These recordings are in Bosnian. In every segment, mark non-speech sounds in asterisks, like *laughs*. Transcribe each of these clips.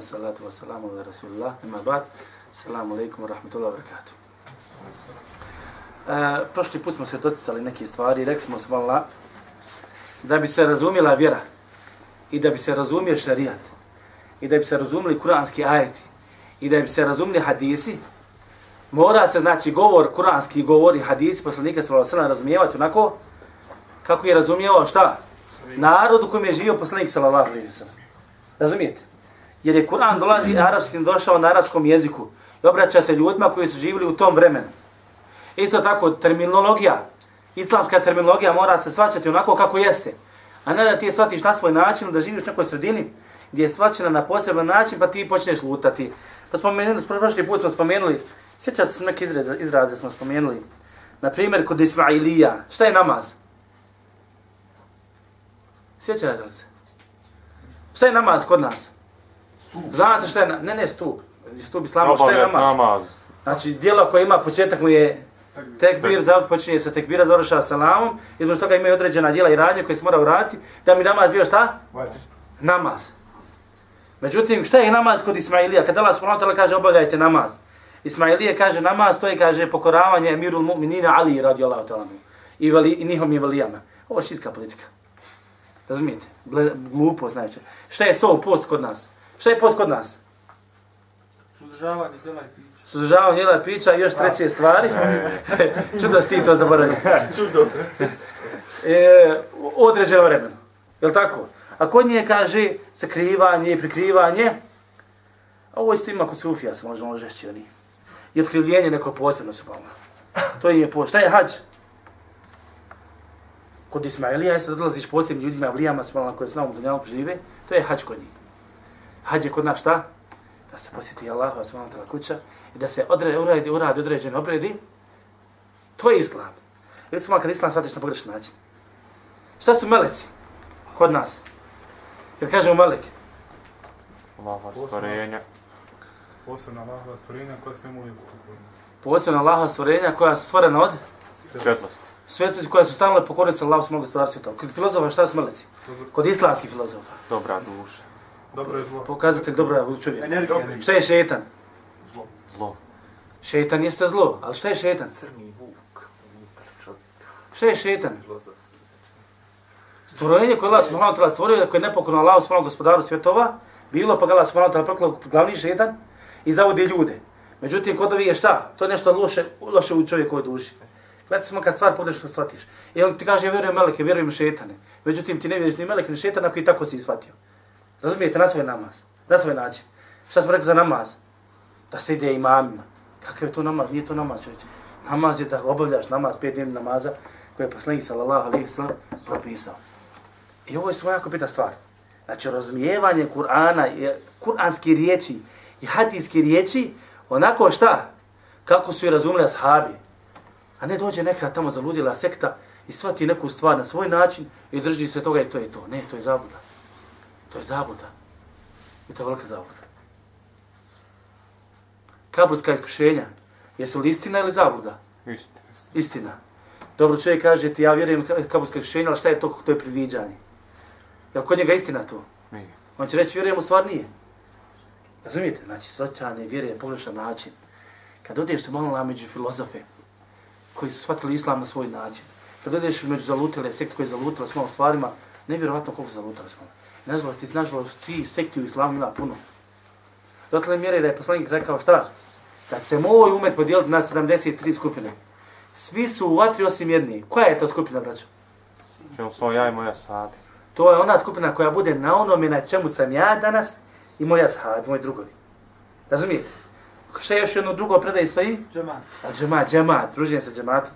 Wa salatu wa salamu ala rasulullah, Ima ba'd. Assalamu alaikum wa rahmatullahi wa barakatuh. E, prošli put smo se doticali neke stvari, rekli smo svala, da bi se razumjela vjera i da bi se razumio šarijat i da bi se razumili kuranski ajeti i da bi se razumili hadisi, mora se, znači, govor, kuranski govor i hadisi poslanika sallallahu alaihi wa razumijevati onako kako je razumijevao šta? Narodu kojem je živio poslanik sallallahu alaihi wa sallam. Razumijete? Jer je Kur'an dolazi arapskim, došao na arapskom jeziku i obraća se ljudima koji su živjeli u tom vremenu. Isto tako, terminologija, islamska terminologija mora se svaćati onako kako jeste. A ne da ti je shvatiš na svoj način, da živiš u nekoj sredini gdje je svaćena na poseban način, pa ti počneš lutati. Pa spomenuli, prošli put smo spomenuli, sjećate se neke izraze, izraze smo spomenuli. Na primjer, kod Ismailija, šta je namaz? Sjećate li se? Šta je namaz kod nas? Zna se šta je, ne, ne, stup. Stup islama, šta je namaz? namaz? Znači, dijelo koje ima početak mu je tekbir, za, počinje sa tekbira, završa salamom, i zbog toga imaju određena dijela i radnje koje se mora uraditi, da mi namaz bio šta? Namaz. Međutim, šta je namaz kod Ismailija? Kad Allah subhanahu kaže obavljajte namaz. Ismailije kaže namaz, to je kaže pokoravanje emirul mu'minina Ali radijallahu ta'ala i, vali, i njihovim valijama. Ovo je šitska politika. Razumijete? Ble, glupo, znači. Šta je sol post kod nas? Šta je post kod nas? Suzdržavanje djela i pića. Suzdržavanje djela i pića i još treće stvari. *laughs* *laughs* Čudo sti to zaboravio. *laughs* Čudo. e, određeno vremeno. Je li tako? A kod nje kaže sakrivanje i prikrivanje. A ovo isto ima kod Sufija, se možemo žešći oni. I otkrivljenje neko posebno su palma. To je po. Šta je hađ? kod Ismailija, jeste dolaziš posljednim ljudima, vlijama su koje s nama u Dunjalu žive, to je hađ kod njih. Hađ je kod nas šta? Da se posjeti Allah, vas malo tala kuća, i da se odre, uradi, uradi određen obredi, to je Islam. Ili su malo kad Islam shvatiš na pogrešan način. Šta su meleci kod nas? Kad kažemo melek? Allahova stvorenja. Posebna Allahova stvorenja koja se ne mogu Posebna Allahova stvorenja koja su stvorena od? Svjetlosti svetosti koja su stalno pokoriste Allahu svog gospodara svjetova. Kod filozofa šta su meleci? Kod islamskih filozofa. Dobra duša. Dobro je zlo. Pokazatelj dobra čovjeka. Šta je šetan? Zlo. Zlo. Šetan jeste zlo, ali šta je šetan? Crni vuk. Šta je šetan? Stvorenje koje Allah subhanahu wa ta'ala stvorio, koje je nepokorno Allahu subhanahu gospodaru svjetova, bilo pa ga Allah subhanahu wa ta'ala proklao glavni šetan i zavodi ljude. Međutim, kod ovi je šta? To je nešto loše, loše u čovjekovoj duši. Gledaj samo kad stvar pogrešno shvatiš. I on ti kaže, ja vjerujem meleke, vjerujem šetane. Međutim, ti ne vjeriš ni meleke, ni šetana koji tako si shvatio. Razumijete, na svoj namaz. Na svoj način. Šta smo rekli za namaz? Da se ide imamima. Kakav je to namaz? Nije to namaz, čovječe. Namaz je da obavljaš namaz, pet dnevni namaza, koje je poslanik sallallahu alaihi sallam propisao. I ovo je svoja jako bitna stvar. Znači, razumijevanje Kur'ana, kur'anski riječi i hadijski riječi, onako šta? Kako su i razumili ashabi, A ne dođe neka tamo zaludila sekta i svati neku stvar na svoj način i drži se toga i to je to. Ne, to je zabuda. To je zabuda. I to je velika zabuda. Kaburska iskušenja, jesu li istina ili zabuda? Istina. Istina. Dobro čovjek kaže ti, ja vjerujem kaburska iskušenja, ali šta je to? To je predviđanje. Je li kod njega istina to? Nije. On će reći, vjerujem u stvar nije. Razumijete? Znači, svačane vjere je pogrešan način. Kad odeš se malo među filozofe, koji su shvatili islam na svoj način. Kad odeš među zalutile, sekte koji zalutile s ovom stvarima, nevjerovatno koliko zalutile smo. Nažalost, ti nažalost, ti sekti u islamu ima puno. Dotle mjere da je poslanik rekao šta? Kad se moj umet podijeliti na 73 skupine, svi su u vatri osim jedni. Koja je to skupina, braćo? Čemu smo ja i moja sabi. To je ona skupina koja bude na onome na čemu sam ja danas i moja sahabi, moji drugovi. Razumijete? Šta je još jedno drugo predaj stoji? Džemat. A džemat, džemat, druženje sa džematom.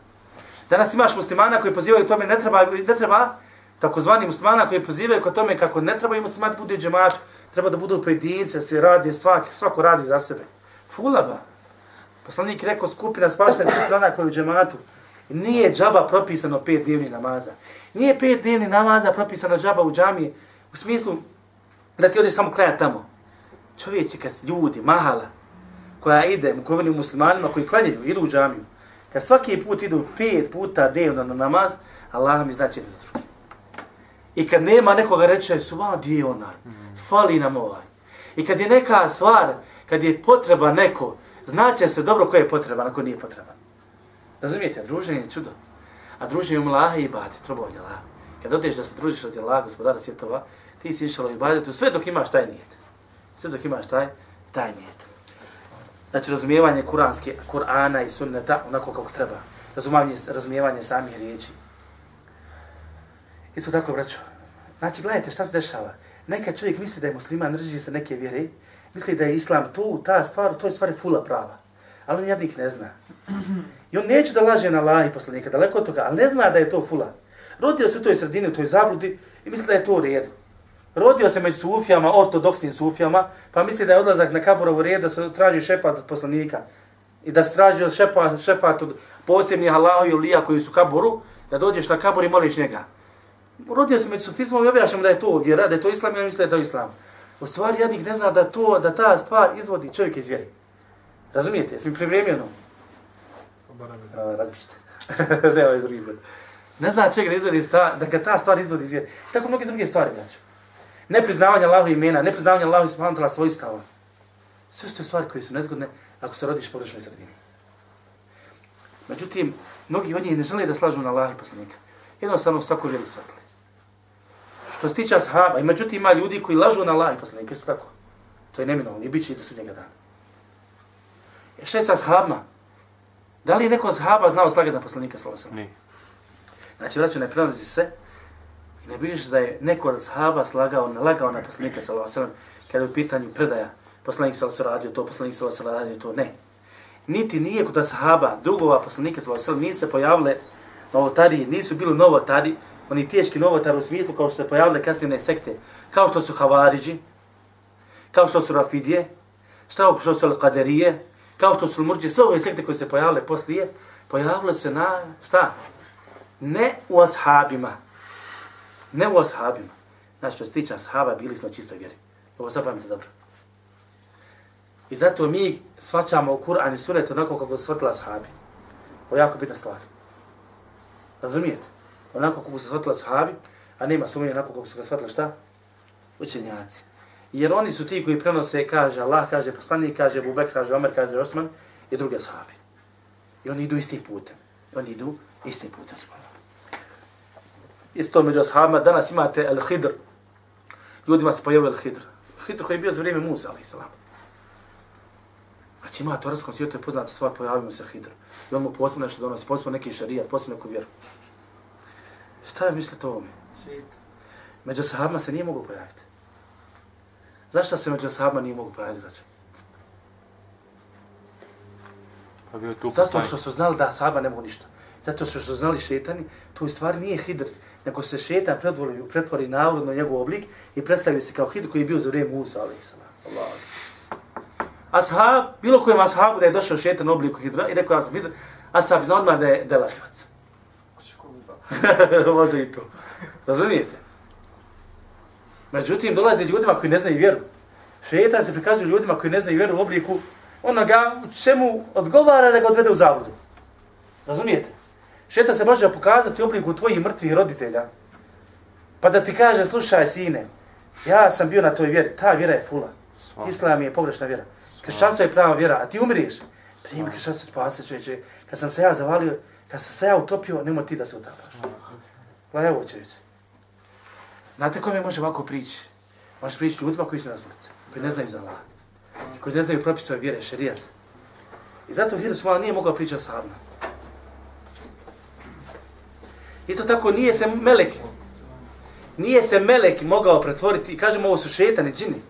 Danas imaš muslimana koji pozivaju tome ne treba, ne treba takozvani muslimana koji pozivaju ka tome kako ne treba i muslimat bude džematu, treba da budu pojedince, se radi, svak, svako radi za sebe. Fulaba. Poslanik je rekao skupina spašna skupina ona koja je u džematu. Nije džaba propisano pet dnevni namaza. Nije pet dnevni namaza propisano džaba u džami u smislu da ti odeš samo klanjati tamo. Čovječi, kad ljudi, mahala, koja ide, koji muslimanima koji klanjaju, idu u džamiju, kad svaki put idu pet puta dnevno na namaz, Allah mi znači za drugi. I kad nema nekoga reče, su malo gdje je onaj? Fali nam ovaj. I kad je neka stvar, kad je potreba neko, znaće se dobro ko je potreban, ako nije potreban. Razumijete, druženje je čudo. A druženje um lahe i bade, trobovanje lahe. Kad odeš da se družiš radi lahe, gospodara svjetova, ti si išao i badetu, sve dok imaš taj nijet. Sve dok imaš taj, taj nijet. Znači, razumijevanje kuranske, Kur'ana i sunneta onako kako treba. Razumijevanje, razumijevanje samih riječi. Isto tako, braćo. Znači, gledajte šta se dešava. Neka čovjek misli da je musliman, drži se neke vjere, misli da je islam tu, ta stvar, to je stvari fula prava. Ali on jadnik ne zna. I on neće da laže na Allah i poslanika, daleko od toga, ali ne zna da je to fula. Rodio se u toj sredini, u toj zabludi i misli da je to u redu. Rodio se među sufijama, ortodoksnim sufijama, pa misli da je odlazak na kaborovu red da se traži šefat od poslanika. I da se traži od šefa, šefat od posebnih Allahovi ulija koji su kaboru, da dođeš na kabor i moliš njega. Rodio se među sufizmom i objašnjam da je to vjera, da je to islam i on misli da je to islam. U stvari jednik ne zna da to, da ta stvar izvodi čovjek iz vjeri. Razumijete? Jesi mi pripremio ono? Razbićete. ne, ovaj drugi put. Ne zna čega da izvodi da ga ta stvar izvodi iz vjeri. Tako mnogi druge stvari, znači. Nepriznavanje Allahu imena, nepriznavanje Allahu subhanahu ta'ala svojstava. Sve su to stvari koje su nezgodne ako se rodiš u pogrešnoj sredini. Međutim, mnogi od njih ne žele da slažu na Allah i poslanika. Jednostavno su tako vjeri shvatili. Što se tiče ashaba, i međutim ima ljudi koji lažu na Allah i poslanika, isto tako. To je neminovno, i bit će i do sudnjega dana. E šta je sa ashabima? Da li je neko ashaba znao slagati na poslanika, sallallahu alejhi ve sellem? Ni. Znači, vraću, ne prenosi se i ne vidiš da je neko od sahaba slagao, nalagao na poslanika, sallallahu alejhi ve sellem, kada je u pitanju predaja, poslanik sallallahu alejhi ve sellem radio to, poslanik sallallahu alejhi ve sellem radio to, ne. Niti nije kod sahaba, drugova poslanika sallallahu alejhi ve sellem, nisu se pojavile novotari, nisu bili novotari, oni teški novotari u smislu kao što se pojavile kasnije sekte, kao što su Havariđi, kao što su Rafidije, kao što su Al-Qaderije, kao što su Al-Murđi, sve ove sekte koje se pojavile poslije, pojavile se na, šta? Ne u ashabima. Ne u ashabima. Znači, što se tiče ashaba, bili smo čisto vjeri. Ovo zapamite dobro. I zato mi svačamo u Kur'an i sunet onako kako su shvatila ashabi. Ovo je jako bitna stvar. Razumijete? Onako kako su shvatila sahabi, a nema sumnje onako kako su ga shvatila šta? Učenjaci. Jer oni su ti koji prenose, kaže Allah, kaže poslanik, kaže Abu Bekr, kaže Omer, kaže Osman i druge sahabi. I oni idu istim putem. I oni idu istim putem. Isto među ashabima, danas imate Al-Hidr. Ljudima se pojavio El-Hidr. Hidr koji je bio za vrijeme Musa, ali salam. Znači ima torskom svijetu je poznato sva pojavio se Hidr. I on mu posebno nešto donosi, posebno neki šarijat, posebno neku vjeru. Šta je mislite o ovome? Među sahabima se nije mogu pojaviti. Zašto se među sahabima nije mogu pojaviti, braće? Pa bio je tu Zato što su znali da sahaba ne mogu ništa. Zato što su znali šetani, to u stvari nije hidr, nego se šetan pretvori, pretvori navodno njegov oblik i predstavi se kao hidr koji je bio za vrijeme Musa, ali Allah. Ashab, bilo kojem ashabu da je došao šetan u obliku hidra i rekao ja sam hidr, ashab zna odmah da je delaživac. *laughs* Možda i to. Razumijete? Međutim, dolazi ljudima koji ne znaju vjeru. Šetan se prikazuje ljudima koji ne znaju vjeru u obliku onoga čemu odgovara da ga odvede u zabudu. Razumijete? Šetan se može pokazati u obliku tvojih mrtvih roditelja. Pa da ti kaže, slušaj sine, ja sam bio na toj vjeri, ta vjera je fula. Islam je pogrešna vjera. Kršćanstvo je prava vjera, a ti umriješ. Primi se spase čovječe. Kad sam se ja zavalio, kad sam se ja utopio, nemo ti da se utapaš. Gledaj ovo čovječe. Znate kome može ovako prići? Može prići ljudima koji su na ulici, koji ne znaju za Allah, koji ne znaju propisove vjere, šerijat. I zato Hirus Mala nije mogao pričati sa Hadna. Isto tako nije se melek, nije se melek mogao pretvoriti, kažemo ovo su šetani, džini,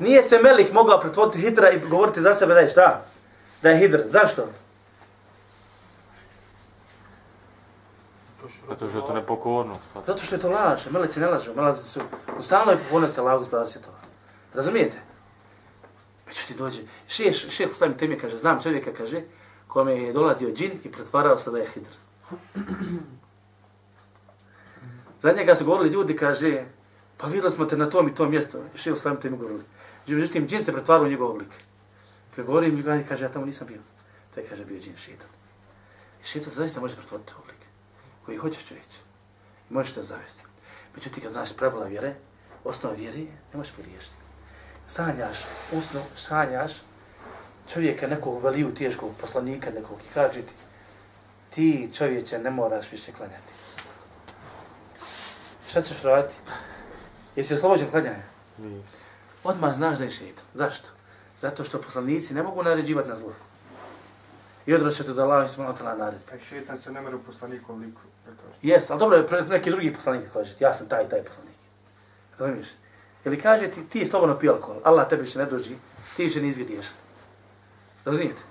nije se melek mogao pretvoriti hidra i govoriti za sebe da je šta? Da je hidr. Zašto? Zato što je to nepokornost. Zato što je to laž, meleci ne lažu, meleci su u stalnoj pokornosti Allahu gospodar svjetova. Razumijete? Međutim dođe, šeš, šeš stavim teme, kaže, znam čovjeka, kaže, kome je dolazio džin i pretvarao se da je hidr. Za njega su govorili ljudi, kaže, pa vidjeli smo te na tom i tom mjestu. I šeš stavim teme govorili. Međutim, džin se pretvarao u njegov oblik. Kad govorim, ljudi kaže, ja tamo nisam bio. To je, kaže, bio džin šetan. I šetan se zaista može pretvoriti u oblik koji hoćeš čovječe. I možeš te zavesti. Međutim, kad znaš pravila vjere, osnova vjere, ne možeš pogriješiti. Sanjaš, usno, sanjaš čovjeka nekog veliju teškog poslanika nekog i kaže ti, ti čovječe ne moraš više klanjati. Šta ćeš raditi? Jesi oslobođen klanjanja? Nis. Odmah znaš da je šeitan. Zašto? Zato što poslanici ne mogu naređivati na zlo. I odvraćati da Allah ismano tala naredbi. Pa šetan se ne mere u poslanikom liku. Jes, ali dobro pre- neki drugi poslanik kaže ja sam taj taj poslanik. Razumiješ? Ili kaže ti, ti slobodno pio alkohol, Allah tebi više ne dođi, ti više ne izgriješ. Razumijete?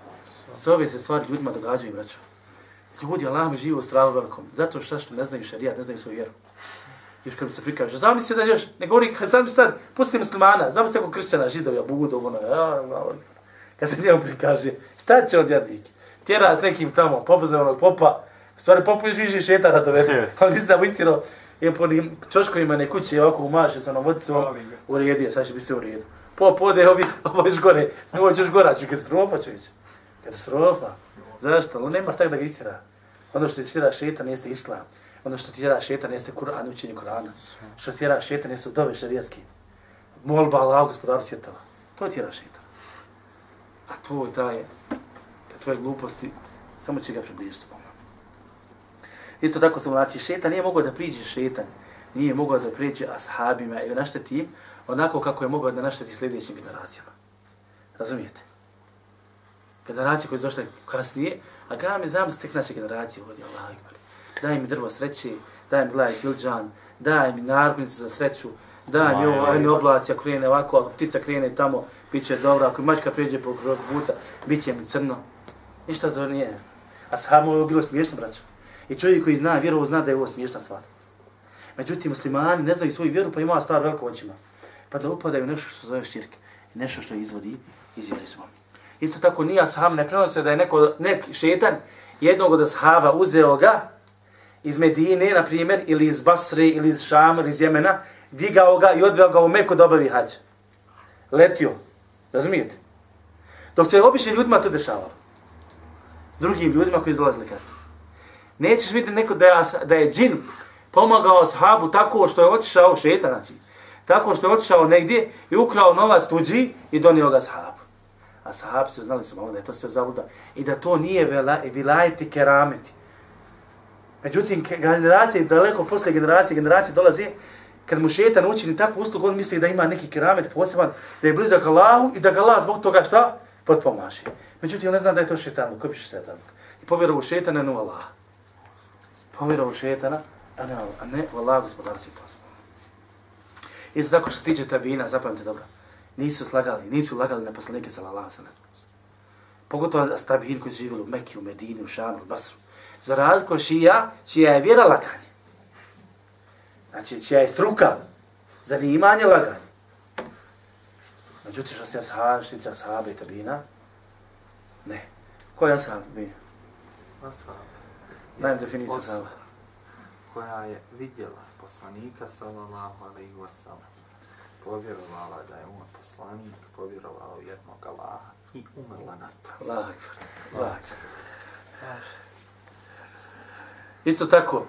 Sve ove se stvari ljudima događaju, braćo. Ljudi, Allah mi žive u stravu velikom. Zato što što ne znaju šarijat, ne znaju svoju vjeru. Još kad mi se prikaže, zamisli da još, ne govori, sam sad, pusti muslimana, zamisli ako kršćana, židovja, budov, ono, ja, Allah, kad se njemu prikaže, šta će od jadnik? Tjera s nekim tamo, popuze onog popa, u stvari popu još više šetana dovede. Yes. Ali *laughs* mislim da mu istino, je po onim čoškovima ne kuće, ovako umaše sa onom vodicom, Hvali ga. u redu je, sad će biti sve u redu. Pop ode, ovi, *laughs* ovo još gore, ovo još gora, ću katastrofa će ići. Katastrofa. Zašto? Ali nemaš tako da ga istira. Ono što ti tjera šetan jeste islam. Ono što tjera šetan jeste Kur'an, učenje Kur'ana. Što tjera šetan jeste dove šarijatski. Molba Allah, gospodaru svjetova. To ti tjera šetan. A tvoj taj, te tvoje gluposti, samo će ga približiti s Isto tako sam znači, šetan nije mogao da priđe šetan, nije mogao da priđe ashabima i našteti im onako kako je mogao da našteti sljedećim generacijama. Razumijete? Generacije koje su došle kasnije, a kada mi znam se tek naše generacije vodi Allah. Daj mi drvo sreće, daj mi gledaj filđan, daj mi naruknicu za sreću, daj mi ovo, aj mi oblaci, ako krene ovako, ako ptica krene tamo, bit će dobro, ako mačka pređe po kroku puta, bit će mi crno. Ništa to nije. A samo ovo je bilo smiješno, braćo. I čovjek koji zna vjerovo zna da je ovo smiješna stvar. Međutim, muslimani ne znaju svoju vjeru, pa ima stvar veliko očima. Pa da upadaju nešto što zove širk. Nešto što izvodi iz svoj. Isto tako nije ashab, ne prenose da je neko, nek šetan jednog od ashaba uzeo ga iz Medine, na primjer, ili iz Basre, ili iz Šama, ili iz Jemena, digao ga i odveo ga u Meku da obavi hađ. Letio. Razumijete? Dok se običnim ljudima to dešavalo. Drugim ljudima koji izlazili kasnije. Nećeš vidjeti neko da je, da je džin pomagao sahabu tako što je otišao, šeta, znači, tako što je otišao negdje i ukrao novac tuđi i donio ga sahabu. A sahabi su znali su malo da je to sve zavuda i da to nije vela, vilajeti kerameti. Međutim, generacije, daleko posle generacije, generacije dolaze, kad mu šetan učini takvu uslugu, on misli da ima neki keramet poseban, da je blizak Allahu i da ga Allah zbog toga šta? Potpomaže. Međutim, on ne zna da je to šetan, ko bi šetan. I povjerovu šetana, ne u Allah. Povjerovu šetana, a ne, a ne u Allah, gospodara svjetova. Isto tako što se tiče tabina, zapamite dobro, nisu slagali, nisu lagali na poslanike sallallahu alejhi ve sellem. Pogotovo tabin koji su živjeli u Mekki, u Medini, u Šamu, u Basru. Za razliku šija, čija je vjera laganje. Znači, čija je struka, zanimanje laganje. Međutim, što se ashab, što se ashabe i tabina, ne. Ko je ashab? Vi? Ashab. Dajem definiciju ashaba. koja je vidjela poslanika sallallahu alaihi wa sallam. Povjerovala da je on poslanik, povjerovala u jednog Allaha i umrla na to. Allah akbar. Allah. Isto tako,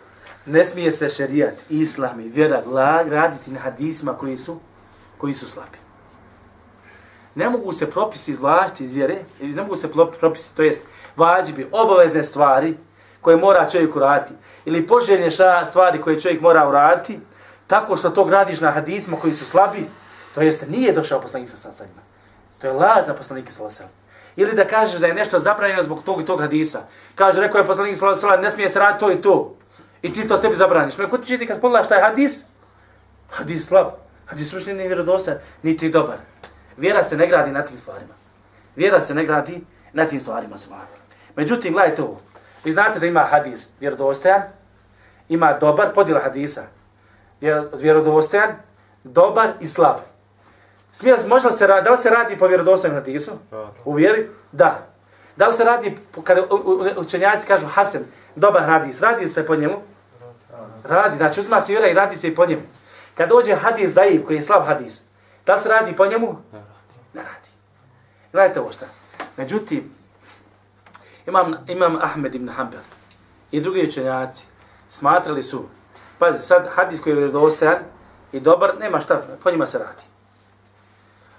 ne smije se šerijat, islam i vjera lag raditi na hadisima koji su, koji su slabi. Ne mogu se propisi izvlačiti iz vjere, ili ne mogu se propisi, to jest vađibi, obavezne stvari koje mora čovjek uraditi, ili poželjne stvari koje čovjek mora uraditi, tako što to gradiš na hadisima koji su slabi, to jest nije došao poslanik sa sasadima. To je laž na poslanike sa sasadima. Ili da kažeš da je nešto zabranjeno zbog tog i tog hadisa. Kaže, rekao je poslanik sallallahu alejhi ve sellem, ne smije se raditi to i to. I ti to sebi zabraniš. Me ko ti čiti kad pogledaš taj hadis? Hadis slab. Hadis uopšte nije vjerodostan, niti dobar. Vjera se ne gradi na tim stvarima. Vjera se ne gradi na tim stvarima. se mora. Međutim, gledajte ovo. Vi znate da ima hadis vjerodostojan, ima dobar, podjela hadisa. Vjer- Vjerodostojan, dobar i slab. Smije, može li se radi, da li se radi po vjerodostojnom hadisu? U vjeri? Da. Da li se radi, kada učenjaci kažu Hasan, dobar hadis, radi se po njemu? Radi, znači uzma se vjera i radi se i po njemu. Kad dođe hadis daiv, koji je slab hadis, da li se radi po njemu? Ne radi. Gledajte ovo šta. Međutim, imam, imam Ahmed ibn Hanbel i drugi učenjaci smatrali su, pa Pazi, sad hadis koji je vjerodostojan i dobar, nema šta, po njima se radi.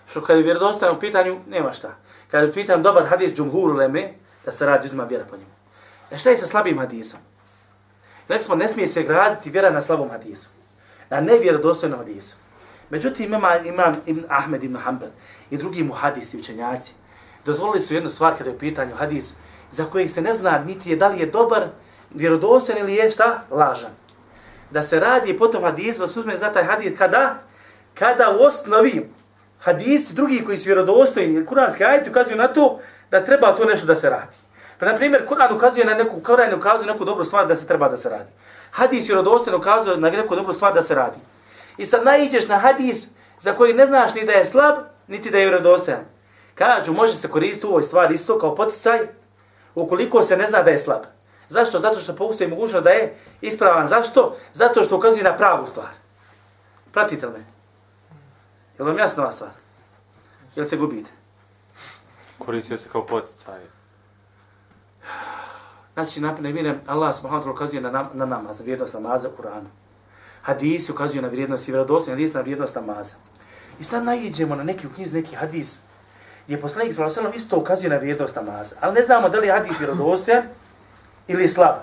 Što kad je vjerodostojan u pitanju, nema šta. Kad je pitan dobar hadis džumhur leme, da se radi, uzima vjera po njemu. E šta je sa slabim hadisom? Rekli smo, ne smije se graditi vjera na slabom hadisu. Na nevjerodostojnom hadisu. Međutim, ima, imam Ibn Ahmed ibn Hanbal i drugi mu hadisi, učenjaci, dozvolili su jednu stvar kada je u pitanju hadis, za kojeg se ne zna niti je da li je dobar, vjerodostojan ili je šta? Lažan. Da se radi potom hadisu, da se uzme za taj hadis kada? Kada u osnovi hadisi drugi koji su vjerodostojni, kuranski ajeti ukazuju na to da treba to nešto da se radi. Pa, na primjer, Kur'an ukazuje na neku, Kur'an ukazuje na neku dobru stvar da se treba da se radi. Hadis vjerodostojno ukazuje na neku dobru stvar da se radi. I sad naiđeš na hadis za koji ne znaš ni da je slab, niti da je vjerodostojan. Kažu, može se koristiti u ovoj stvari isto kao poticaj, ukoliko se ne zna da je slab. Zašto? Zato što postoji mogućnost da je ispravan. Zašto? Zato što ukazuje na pravu stvar. Pratite li me? Je li vam jasna ova stvar? Ili se gubite? Koristio se kao poticaj. Znači, na Allah subhanahu wa ta'ala ukazuje na, nam, na namaz, na vrijednost namaza u Kur'anu. Hadisi ukazuju na vrijednost i vjerodostojnost, hadis na vrijednost namaza. I sad najiđemo na neki u knjiz, neki hadis, gdje poslanik sallallahu alejhi isto ukazuje na vrijednost namaza. Ali ne znamo da li je hadis vjerodostojan ili slab.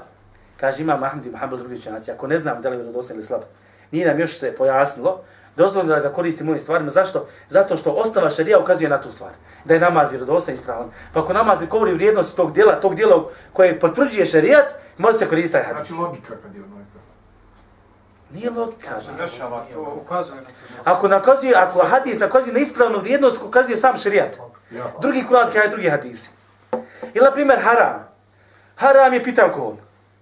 Kaže ima Mahmud ibn Hanbal drugi učenjaci, ako ne znamo da li je vjerodostojan ili slab. Nije nam još se pojasnilo, dozvoljeno da ga koristimo u ovim stvarima. Zašto? Zato što osnova šarija ukazuje na tu stvar. Da je namaz vjerodostojan ispravan. Pa ako namaz ne govori vrijednosti tog djela, tog djela koje potvrđuje šarijat, može se koristiti taj hadis. Znači logika kad je ono je. Nije logika. Se dešava to. Ukazuje na to. Ako nakazuje, ako hadis nakazuje na ispravnu vrijednost, ukazuje sam šarijat. Ja. Drugi kuranski ajat, drugi hadisi. Ili, na primjer, haram. Haram je piti alkohol.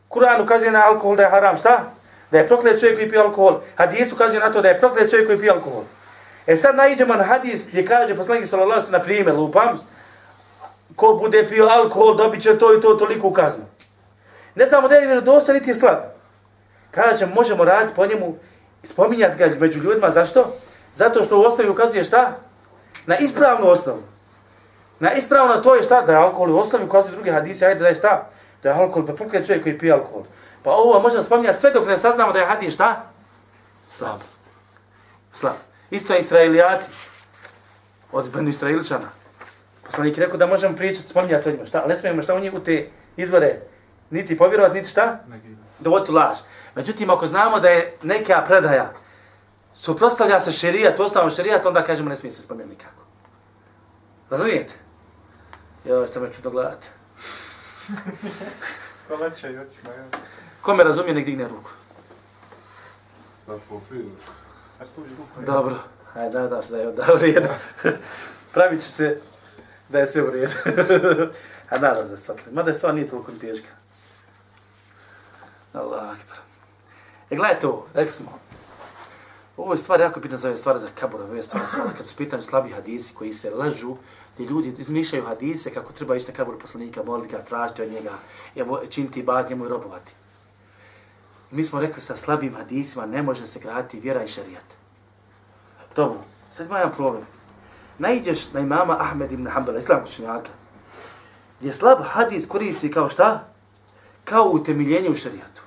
Kur'an ukazuje na alkohol da je haram, šta? Da je proklet čovjek koji pije alkohol. Hadis kaže na to da je proklet čovjek koji pije alkohol. E sad najdemo na hadis gdje kaže poslanik sallallahu alejhi ve sellem na primjer lupam ko bude pio alkohol dobit će to i to toliko kaznu. Ne znamo da je vjerodostan niti je slab. Kaže možemo raditi po njemu spominjati ga među ljudima zašto? Zato što u osnovi ukazuje šta? Na ispravnu osnovu. Na ispravno to je šta? Da je alkohol u osnovi ukazuje drugi hadise, ajde da je šta? Da je alkohol, pa proklet čovjek koji pije alkohol. Pa ovo možemo spominjati sve dok ne saznamo da je hadis šta? Slab. Slab. Isto je Israelijati. Od Benu Israiličana. Poslanik je rekao da možemo pričati, spominjati o njima. Šta? Ali ne smijemo šta u njih u te izvore niti povjerovati, niti šta? Dovoditi u laž. Međutim, ako znamo da je neka predaja suprostavlja se šerijat, ostavom šerijat, onda kažemo ne smije se spomenuti nikako. Razumijete? Jo, što me čudo gledate. *laughs* Ko leće i očima, ja. Ko me razumije, nek digne ruku. Dobro. Ajde, da, da, da je da, u redu. *laughs* Pravit ću se da je sve u redu. *laughs* A naravno da shvatili. Mada je stvar nije toliko teška. Allah akbar. E gledajte ovo, rekli smo. Ovo je stvar jako bitna za ove stvari za kabura, ove stvari za kad su pitanju slabi hadisi koji se lažu, gdje ljudi izmišljaju hadise kako treba ići na kabur poslanika, moliti ga, tražiti od njega, evo, činiti bad njemu i robovati. Mi smo rekli sa slabim hadisima ne može se graditi vjera i šarijat. Dobro, sad ima jedan problem. Naiđeš na imama Ahmed ibn Hanbala, islam učenjaka, gdje slab hadis koristi kao šta? Kao utemeljenje u šarijatu.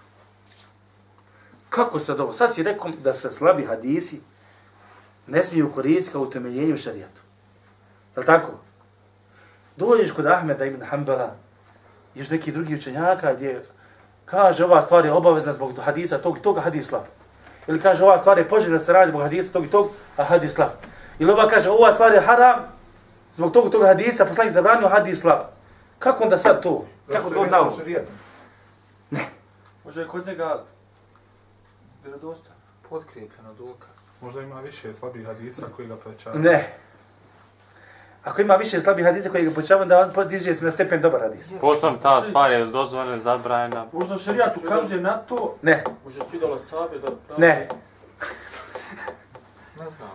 Kako sad ovo? Sad si rekao da se slabi hadisi ne smiju koristiti kao utemeljenje u šarijatu. Je li tako? Dođeš kod Ahmeda ibn Hanbala, još neki drugi učenjaka gdje kaže ova stvar je obavezna zbog hadisa tog i toga hadis slab. Ili kaže ova stvar je poželjna da se radi zbog hadisa tog i tog, a hadis slab. Ili ova kaže ova stvar je haram zbog tog i tog hadisa, poslanik zabranio hadis slab. Kako onda sad to? Kako to onda ovo? Ne. Može je kod njega vjerodostan. Potkrijepljeno dokaz. Možda ima više slabih hadisa koji ga povećavaju. Ne. Ako ima više slabih hadisa koji ga počavaju, da on podiže se na stepen dobar hadis. Postom ta stvar je dozvoljena, zabranjena. Možda šarijat ukazuje na to, Ne. može svidjela sabe da... Ne. *laughs* Ne znam.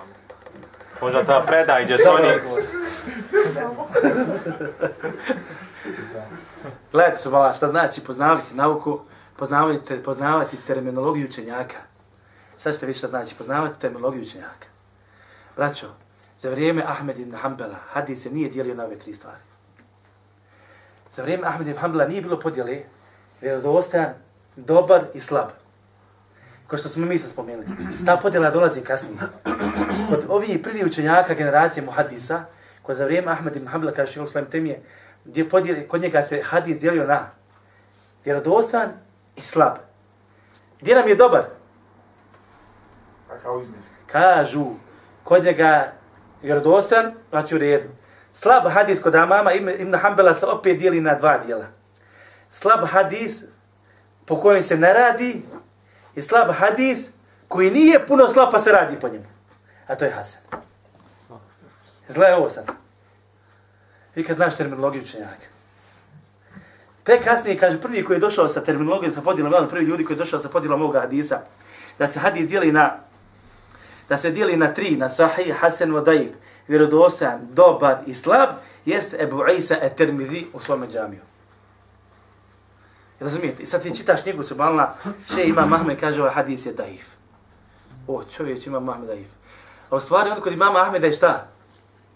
Možda ta predaj gdje su oni... Gledajte su mala, šta znači poznavati nauku, poznavati, te- poznavati terminologiju učenjaka. Sad ćete vidjeti šta znači poznavati terminologiju učenjaka. Braćo, za vrijeme Ahmed ibn Hanbala hadis se nije dijelio na ove tri stvari. Za vrijeme Ahmed ibn Hanbala nije bilo podjele vjerodostojan, dobar i slab. ko što smo mi sad spomenuli. Ta podjela dolazi kasnije. Kod ovih prvih učenjaka generacije muhadisa, kod za vrijeme Ahmed ibn Hanbala, kaže Šehl Islam Temije, gdje podijeli, kod njega se hadis dijelio na vjerodostan i slab. Gdje nam je dobar? A kao između. Kažu, kod njega Vjerodostojan, znači u redu. Slab hadis kod Amama Ibn, Ibn Hanbala se opet dijeli na dva dijela. Slab hadis po kojem se ne radi i slab hadis koji nije puno slab pa se radi po njemu. A to je Hasan. Zla ovo sad. Vi kad znaš terminologiju učenjaka. Te kasnije, kaže, prvi koji je došao sa terminologijom, sa podjelom, prvi ljudi koji je došao sa podjelom ovoga hadisa, da se hadis dijeli na, da se dijeli na tri, na sahih, hasan, vadaif, vjerodostojan, dobar i slab, jest Ebu Isa et Termidhi u svome džamiju. Razumijete? I sad ti čitaš knjigu Subhanallah, še ima Mahmed kaže ovaj hadis je daif. O, čovječ ima Mahmed daif. A u stvari on kod imama Ahmeda je šta?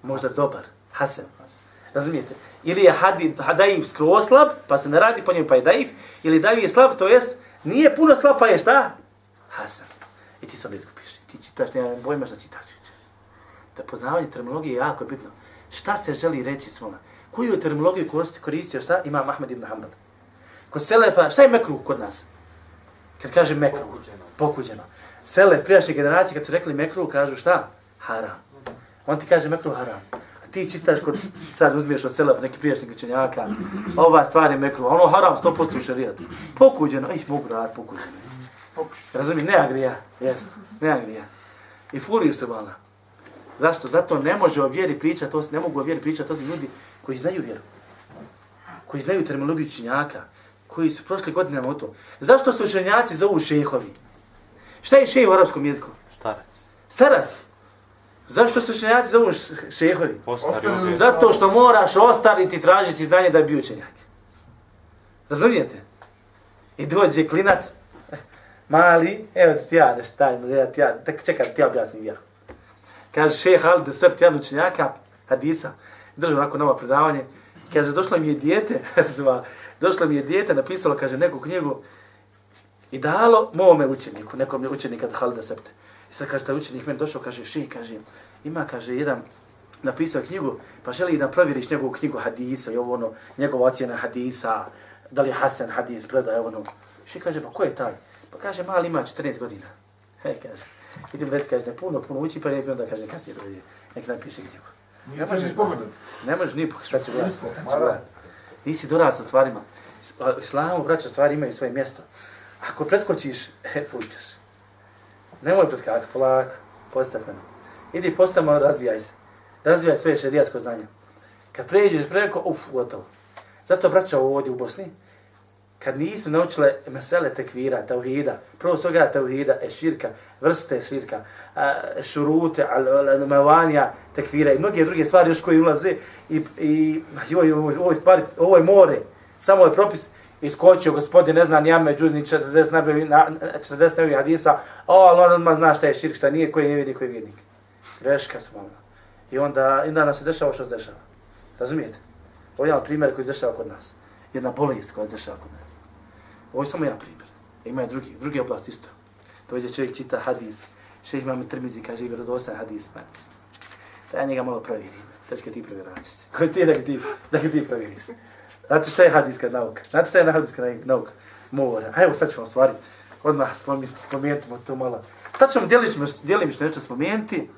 Možda dobar, hasan. Razumijete? Ili je hadid, daif skroz slab, pa se ne radi po njemu, pa je daif, ili daif je slab, to jest, nije puno slab, pa je šta? Hasan. I ti se onda izgubiš. Ti čitaš, nema bojma šta čitaš. Da poznavanje terminologije je jako bitno. Šta se želi reći svoma? Koju terminologiju koristi, koristio šta? Ima Ahmed ibn Hanbal. Kod Selefa, šta je mekruh kod nas? Kad kaže mekruh, pokuđeno. pokuđeno. Selef, prijašnje generacije, kad su rekli mekruh, kažu šta? Haram. On ti kaže mekruh haram. A ti čitaš kod, sad uzmiješ od Selef, neki prijašnjeg učenjaka, ova stvar je mekruh, ono haram, 100% u šarijatu. Pokuđeno, ih, mogu rad, pokuđeno. Razumiješ, ne agrija, jest, ne agrija. I fuliju se vala. Zašto? Zato ne može o vjeri pričati, to ne mogu o vjeri pričati, to su ljudi koji znaju vjeru. Koji znaju terminologiju učenjaka koji su prošli godinama u to. Zašto su učenjaci zovu šehovi? Šta je šeh u arapskom jeziku? Starac. Starac. Zašto su učenjaci zovu šehovi? Ostari uvijek. Zato što moraš ostariti tražiti znanje da bi učenjak. Razumijete? I dođe klinac, mali, evo ti ja, da šta ja, ti ja, tak čekaj, ti ja objasnim vjeru. Kaže šeha Ali de Sept, jedan učenjaka, hadisa, drži onako novo predavanje, kaže, došlo mi je dijete, *laughs* zva, došlo mi je dijete, napisalo, kaže, neku knjigu i dalo mome učeniku, nekom je učenika od Halida Septe. I sad kaže, taj učenik meni došao, kaže, še, kaže, ima, kaže, jedan napisao knjigu, pa želi da provjeriš njegovu knjigu hadisa i ovo ono, njegova ocjena hadisa, da li je Hasan hadis, predaj ono. Še kaže, pa ko je taj? Pa kaže, mali ima 14 godina. He, kaže, idem već, kaže, ne puno, puno uči, pa ne bi onda, kaže, kasnije dođe, nek napiše knjigu. Nije to ni pogledat. Ne možeš ni šta će gledati. Šta će gledati. Nisi dorastao stvarima. Islamu, braća, stvari imaju svoje mjesto. Ako preskočiš, e, fućeš. Nemoj preskakati, polako, postepeno. Idi postamo, razvijaj se. Razvijaj svoje šerijasko znanje. Kad pređeš preko, uf, gotovo. Zato braća ovdje u Bosni, kad nisu naučile mesele tekvira, tauhida, prvo svega tauhida, e širka, vrste širka, a, šurute, mevanija, tekvira i mnoge druge stvari još koje ulaze i, i joj, ovo, stvari, ovo je more, samo je propis, iskočio gospodin, ne zna, nijame, džuzni, 40 nabavi, 40 nabavi hadisa, o, ali on odmah zna šta je širk, šta nije, koji ne vidi, koji je vjednik. Greška su malo. I onda, onda nam se dešava što se dešava. Razumijete? Ovo je jedan primjer koji se dešava kod nas. Jedna bolest koja se dešava kod nas. Ovo je samo ja primjer. E, ima i drugi, drugi oblast isto. To je čovjek čita hadis. Šeh imam trmizi, kaže, vjerodostan hadis. Man. Da ja njega malo provjerim. Da će ti provjeračić. *laughs* Ko ti je da ga ti, da ga ti provjeriš? Znate šta je hadiska nauka? Znate šta je hadiska nauka? Mora. A evo sad ću vam stvari odmah spomenuti, to malo. Sad ću vam djelimično nešto spomenuti.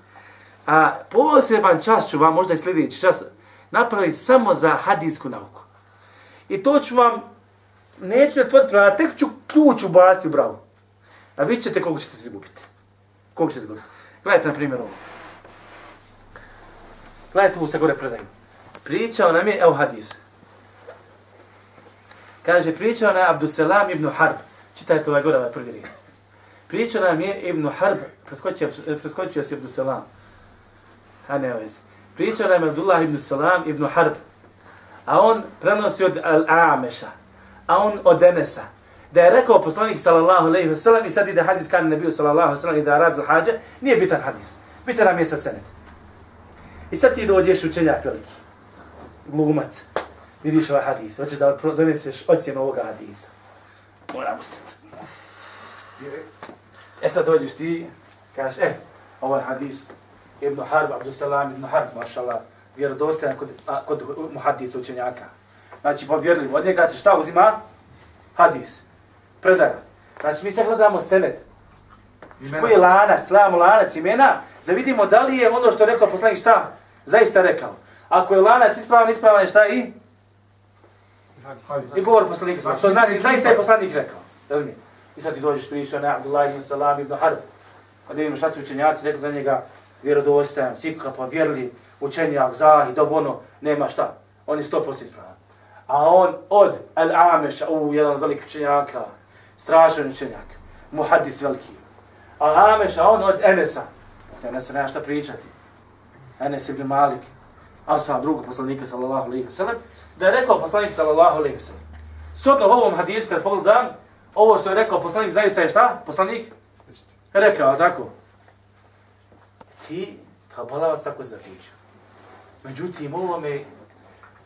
A poseban čas ću vam, možda i sljedeći čas, napraviti samo za hadijsku nauku. I to ću vam, neću ne otvoriti vrata, tek ću ključ ubaciti u bravu. A vi ćete koliko ćete se izgubiti. Koliko ćete se. Gledajte na primjer ovo. Gledajte ovo se gore predaju. Pričao nam je, evo hadis. Kaže, pričao nam je Abduselam ibn Harb. Čitajte ovaj gore, ovaj prvi rijek. Pričao nam je ibn Harb, preskočio, preskočio si Abduselam. A ne vezi. Pričao nam je Abdullah ibn Salam ibn Harb. A on prenosi od Al-Ameša. A on od Enesa. Da je rekao poslanik sallallahu alejhi ve sellem i sad ide hadis kan nebiju sallallahu alejhi ve sellem i da radi hađa, nije bitan hadis. Bitan nam je sa senet. I sad ti dođeš učenjak veliki. Glumac. Vidiš ovaj hadis. Hoćeš da doneseš ocjenu ovoga hadisa. Moram ustati. E sad dođeš ti, kažeš, e, ovaj hadis, Ibn Harb, Abdussalam Ibn Harb, mašallah, vjerodostajan kod, a, kod muhadisa učenjaka. Znači, povjerljiv, od njega se šta uzima? Hadis. Predaja. Znači, mi se gledamo senet. Koji je lanac, gledamo lanac imena, da vidimo da li je ono što je rekao poslanik šta zaista rekao. Ako je lanac ispravan, ispravan je šta i? I govor poslanika. Znači, što znači, zaista je poslanik rekao. Razumije? I sad ti dođeš pričao na Abdullah ibn Salam ibn Harb. Kada vidimo šta su učenjaci rekli za njega, vjerodostajan, sikha, pa vjerli, učenjak, zahi, dob ono, nema šta. On je 100% ispravan. A on od Al-Ameša, u jedan velik učenjaka, strašan učenjak, muhaddis veliki. Al-Ameša, on od Enesa. Od Enesa nema šta pričati. Enes ibn Malik, a sam drugog poslanika, sallallahu alaihi wa sallam, da je rekao poslanik, sallallahu alaihi wa sallam. Sodno ovom hadisu, kad pogledam, ovo što je rekao poslanik, zaista je šta? Poslanik? Rekao, tako? Ti, kao balavac, tako se zaključio. Međutim, ovome,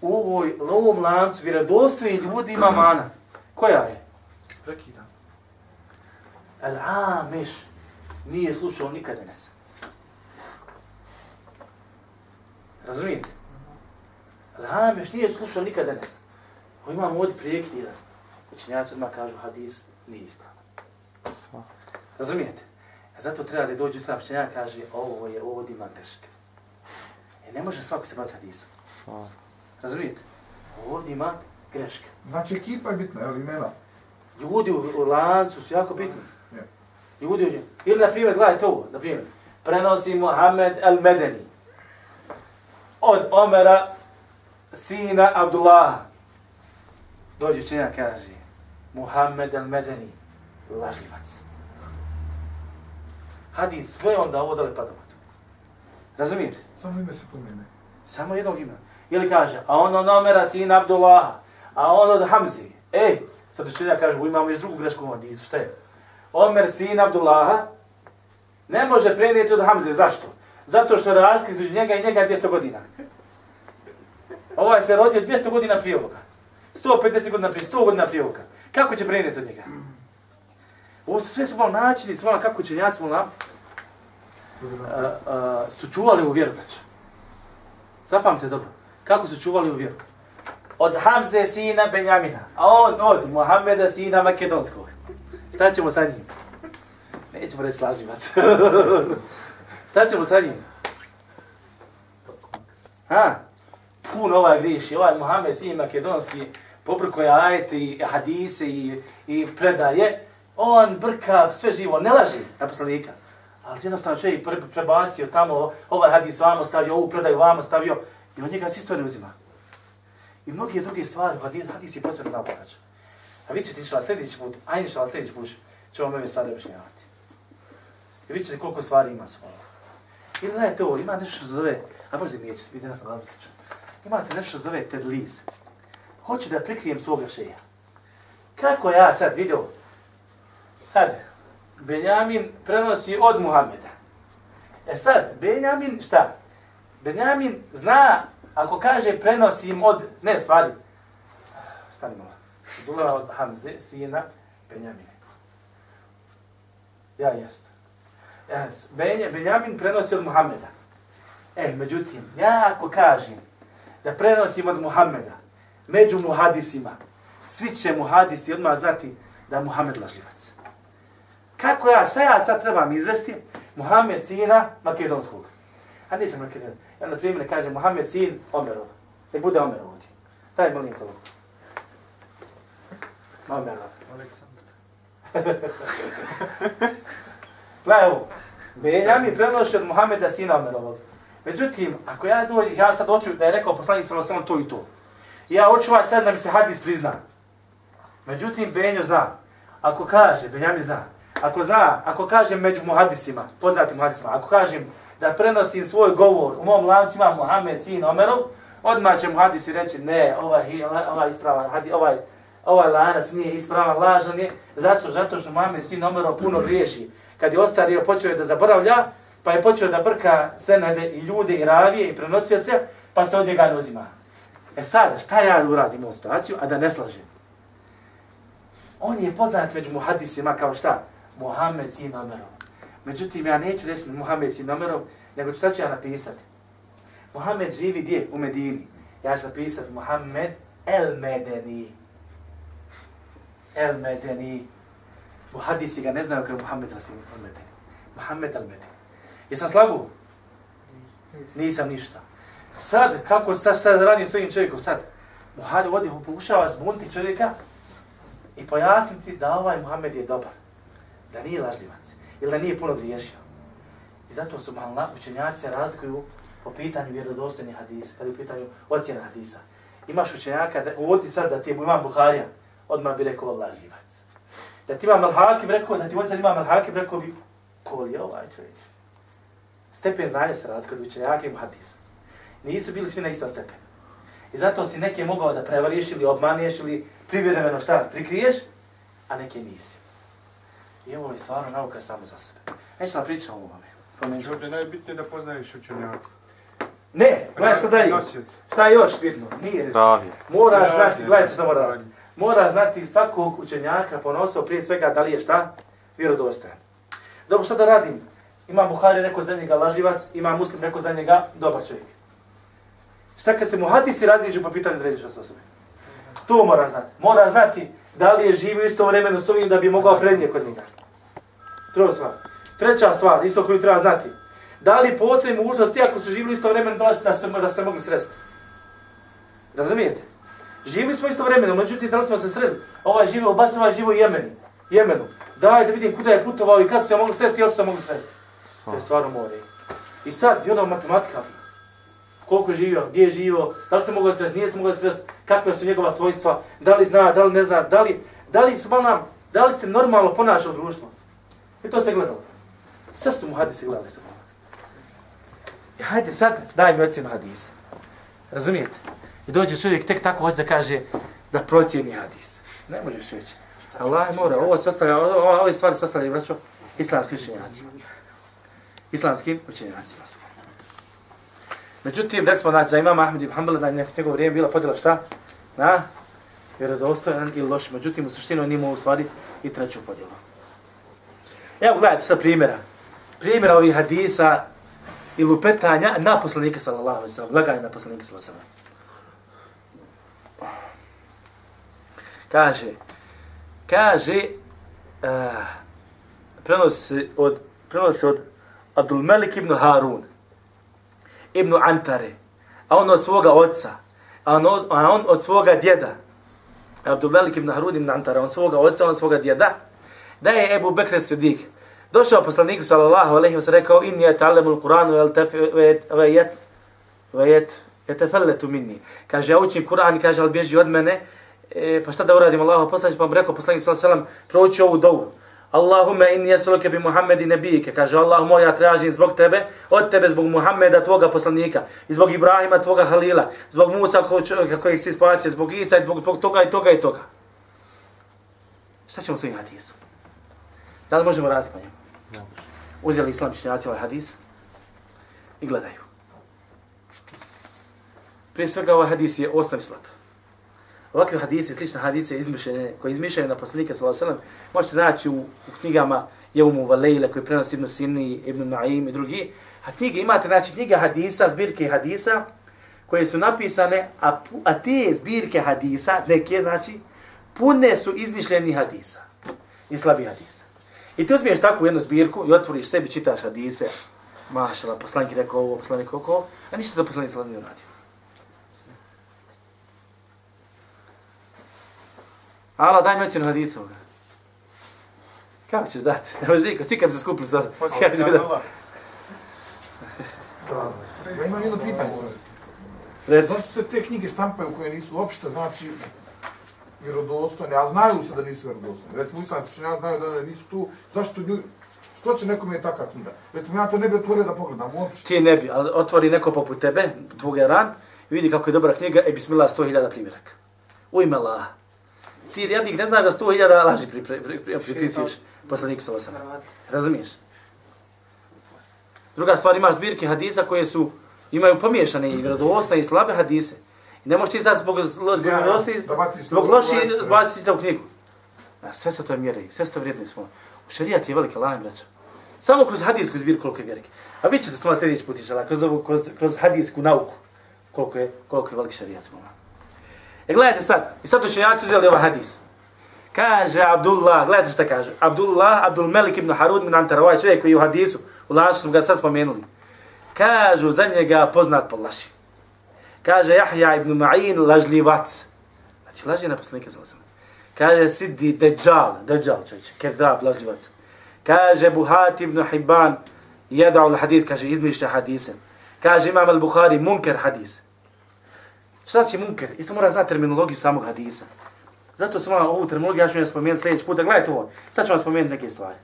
u ovoj, u ovom lancu vjerodostoji ljudi ima mana. Koja je? Prekida. El Amiš nije slušao nikada nesa. Razumijete? El Amiš nije slušao nikada nesa. Ovo imamo ovdje prijekti jedan. Učenjaci odmah kažu hadis nije ispravan. Razumijete? A zato treba da dođu sam učenjak kaže ovo je ovdje ima greška. E ne može svako se bati hadisom. Sva. Razumijete? Ovdje ima greška. Znači ekipa je bitna, je li imena? Ljudi u, u lancu su jako bitni. Je. Ljudi u Ili, na primjer, gledajte ovo, na primjer, prenosi Muhammed el-Medeni od Omera, sina Abdullaha. Dođe učenja kaže, Muhammed el-Medeni, lažljivac. Hadis sve onda ovo dali padomatu. Razumijete? Samo ime se pomene. Samo jednog imena. Ili kaže, a on od Omera, sina Abdullaha, a on od Hamzi. Ej, sad učenja kaže, imamo još drugu grešku u hadisu, šta je? Omer, sin Abdullaha, ne može prenijeti od Hamze. Zašto? Zato što razlika između njega i njega je 200 godina. Ovaj se rodio 200 godina prije ovoga. 150 godina prije, 100 godina prije ovoga. Kako će prenijeti od njega? Ovo su sve su malo načini, su malo kako učenjaci malo uh, uh, su čuvali u vjeru, braću. Zapamte dobro. Kako su čuvali u vjeru? Od Hamze sina Benjamina, a on od Mohameda sina Makedonskog. Šta ćemo sa njim? Nećemo reći slažljivac. *laughs* Šta ćemo sa njim? Ha? Pun ovaj griši, ovaj Muhammed sin makedonski, pobrko je ajete i hadise i, i predaje, on brka sve živo, ne laži na poslanika. Ali jednostavno čovjek pre, prebacio tamo, ovaj hadis vamo stavio, ovu predaju vamo stavio, i od njega se isto ne uzima. I mnoge druge stvari, hadis, hadis je posebno naporač. A vi ćete inšala sljedeći put, a inšala sljedeći put, ću vam ove stvari objašnjavati. I vidjet ćete koliko stvari ima su ovo. Ili gledajte ovo, ima nešto što zove, a možda mi nećete, vidite nas na Lamsiću. Imate nešto što zove Ted Liz. Hoću da prikrijem svoga šeja. Kako ja sad vidio, sad, Benjamin prenosi od Muhameda. E sad, Benjamin šta? Benjamin zna, ako kaže prenosim od, ne stvari, stani malo, Dula od Hamze, sina Benjamine. Ja jest. Yes. Benja, Benjamin prenosi od Muhameda. E, međutim, ja ako kažem da prenosim od Muhameda, među muhadisima, svi će muhadisi odmah znati da je Muhammed lažljivac. Kako ja, šta ja sad trebam izvesti? Muhammed sina makedonskog. A nećem makedon. Ja na primjer kažem Muhammed sin Omerov. Nek bude Omerov ovdje. Daj molim to. Omerov. Aleksandar. Gledaj ovo. Benjamin prenoši od Muhameda sina Omerovog. Međutim, ako ja dođem, ja sad hoću da je rekao poslanik samo samo to i to. Ja hoću vas sad da mi se hadis prizna. Međutim, Benjo zna. Ako kaže, Benjamin zna. Ako zna, ako kažem među muhadisima, poznatim muhadisima, ako kažem da prenosim svoj govor, u mom lancu ima Muhammed sin Omerov, odmah će muhadisi reći, ne, ovaj, ovaj, ovaj ispravan, hadi, ovaj, ovaj lanac nije ispravan, lažan je, zato, zato što Muhammed sin Omerov puno griješi. Kad je ostario, počeo je da zaboravlja, pa je počeo da brka senede i ljude i ravije i prenosioce, pa se od njega ne uzima. E sad, šta ja uradim u situaciju, a da ne slažem? On je poznat među muhadisima kao šta? Muhammed sin Omerov. Međutim, ja neću reći Muhammed sin Omerov, nego šta ću ja napisati? Muhammed živi gdje? U Medini. Ja ću napisati Muhammed El Medeni. El Medeni. U hadisi ga ne znaju kao Muhammed Rasim El Medeni. Muhammed El Medeni. Jesam slabu? Nisam ništa. Sad, kako sad, sad radim s ovim čovjekom sad? Muhammed vodi, pokušava zbuniti čovjeka i pojasniti da ovaj Muhammed je dobar. Da nije lažljivac. Ili da nije puno griješio. I zato su malo učenjaci razlikuju po pitanju vjerodostojnih hadisa, kada je u pitanju ocjena hadisa. Imaš učenjaka, da, uvodi sad da ti je imam Buharija, odmah bi rekao lažljivac. Da ti imam Al-Hakim rekao, da ti uvodi sad imam Al-Hakim rekao bi, ko je ovaj čovjek? Stepen znanja se razlikuje od učenjaka i hadisa. Nisu bili svi na istom stepenu. I zato si neke mogao da prevariš ili obmaniješ ili privremeno šta prikriješ, a neke nisi. I ovo je stvarno nauka samo za sebe. Neću da pričam o ovome. Spomenut Ovdje najbitnije da poznaješ učenjaka. Ne, gledaj šta dalje. Šta je još bitno? Nije. Pravi. Moraš Ja, znati, gledajte šta mora raditi. Mora znati svakog učenjaka ponosao prije svega da li je šta? Vjerodostojan. Dobro, šta da radim? Ima Buhari neko za njega laživac, ima Muslim neko za njega dobar čovjek. Šta kad se mu hadisi raziđu po pitanju drediš osobe? To mora znati. Mora znati da li je živio isto vremeno s ovim da bi mogao prednije kod njega. Druga stvar. Treća stvar, isto koju treba znati. Da li postoji mogućnost, ako su živili isto vremeno, da, da, se, da se mogli sresti? Razumijete? Živili smo isto vremeno, međutim, da li smo se sredili? Ovaj živo u ovaj živo u Jemeni. Jemenu. Daj da vidim kuda je putovao i kad su se mogli sresti, jel su se mogli sresti. To je stvarno more. I sad, i ono matematika. Koliko je živio, gdje je živio, da li se mogu sresti, nije se mogao sresti, kakve su njegova svojstva, da li zna, da li ne zna, da li, da li, su nam, da li se normalno ponaša u društvu. I to se gledalo. Sve su mu hadise gledali su. I hajde sad, daj mi ocjenu hadisa. Razumijete? I dođe čovjek tek tako hoće da kaže da procijeni hadis. Ne možeš čovječe. Allah mora, ovo se ostavlja, ovo, ove stvari se ostavljaju, braćo, islamskim učenjacima. Islamskim učenjacima su. Međutim, rekli smo, znači, za imama Ahmed ibn Hanbala, da je njegovo vrijeme bila podjela šta? Na vjerodostojan ili loš. Međutim, u suštini on imao u stvari i treću podjelu. Evo, gledajte sa primjera. Primjera ovih hadisa i lupetanja na poslanika sallallahu alaihi sallam. Laganje na poslanika sallallahu alaihi sallam. Kaže, kaže, uh, prenosi se od, prenosi od Abdul Melik ibn Harun, ibn Antare, a on od svoga oca, a on od, a on od svoga djeda, Abdul Melik ibn Harun ibn Antare, on svoga oca, on svoga djeda, da je Ebu Bekr Sidik. Došao poslaniku sallallahu alejhi ve sellem rekao inni yata'allamu al-Qur'an wa yat wa yat yatafallatu minni. Kaže ja učim Kur'an i kaže al bježi od mene. E, pa šta da uradim Allahu poslanik pa mu rekao poslanik sallallahu alejhi ve sellem prouči ovu dovu. Allahumma inni yas'aluka bi Muhammedi nabiyika. Kaže Allah moj ja tražim zbog tebe, od tebe zbog Muhameda tvoga poslanika, i zbog Ibrahima tvoga halila, zbog Musa čovjeka kojeg si spasio, zbog Isa i zbog, zbog toga i toga i toga. Šta ćemo s ovim hadisom? Da li možemo raditi po njemu? Uzeli islam činjaci ovaj hadis i gledaju. Prije svega ovaj hadis je osnovi slab. Ovakve hadise, slične hadise izmišljene, koje izmišljaju na poslanika s.a.v. možete naći u, u knjigama Jevmu Valejle koji prenosi Ibn Sini, Ibn Naim i drugi. A knjige imate, znači knjige hadisa, zbirke hadisa koje su napisane, a, a te zbirke hadisa, neke znači, pune su izmišljeni hadisa i slabi hadisa. I ti uzmiješ takvu jednu zbirku i otvoriš sebi, čitaš hadise, mašala, poslanik je rekao ovo, poslanik oko, a ništa da poslanik sallam nije uradio. Allah, daj mi ocjenu hadisa ovoga. Kako ćeš dati? Ne *laughs* možeš niko, svi kad bi se skupili sad. Kako ćeš dati? Ja imam jedno pitanje. Reci. Zašto se te knjige štampaju koje nisu uopšte, znači, vjerodostojne, a znaju se da nisu vjerodostojne. Recimo, islamski učenjaci znaju da nisu tu, zašto ljudi, što će nekome je takav knjiga? Recimo, ja to ne bi otvorio da pogledam uopšte. Ti ne bi, ali otvori neko poput tebe, tvoj ran, i vidi kako je dobra knjiga, e bismillah 100.000 primjeraka. U ime Allaha. Ti jednik ne znaš da 100.000 laži pri, pri, pri, pri, pripisuješ poslaniku sa osam. Razumiješ? Druga stvar, imaš zbirke hadisa koje su, imaju pomiješane i vjerodostojne i slabe hadise. I ne možeš ti izaći zbog, Ja, baciš zbog loši dvajest, baciti u knjigu. A sve se to mjeri, sve se to vrijedni smo. Šerijat je velika lajem, braćo. Samo kroz hadijsku zbir koliko je veliki. A vi ćete smo sljedeći put išala, kroz, ovu, kroz, kroz hadijsku nauku, koliko je, koliko je veliki šerijat. E gledajte sad, i sad učenjaci uzeli ovaj hadis. Kaže Abdullah, gledajte šta kaže. Abdullah, Abdul Melik ibn Harud min Antar, ovaj čovjek koji je u hadisu, u lanšu smo ga sad spomenuli. Kažu za njega poznat po laši. Kaže Jahja ibn Ma'in lažljivac. Znači laži na poslanike za Kaže Siddi Dejjal, Dejjal čovječe, kerdab, lažljivac. Kaže Buhati ibn Hibban, jeda ul hadis, kaže izmišlja hadise. Kaže Imam al-Bukhari, munker hadis. Šta znači munker? Isto mora znati terminologiju samog hadisa. Zato sam vam ovu terminologiju, ja ću vam spomenuti sljedeći put. Gledajte ovo, sad ću vam spomenuti neke stvari.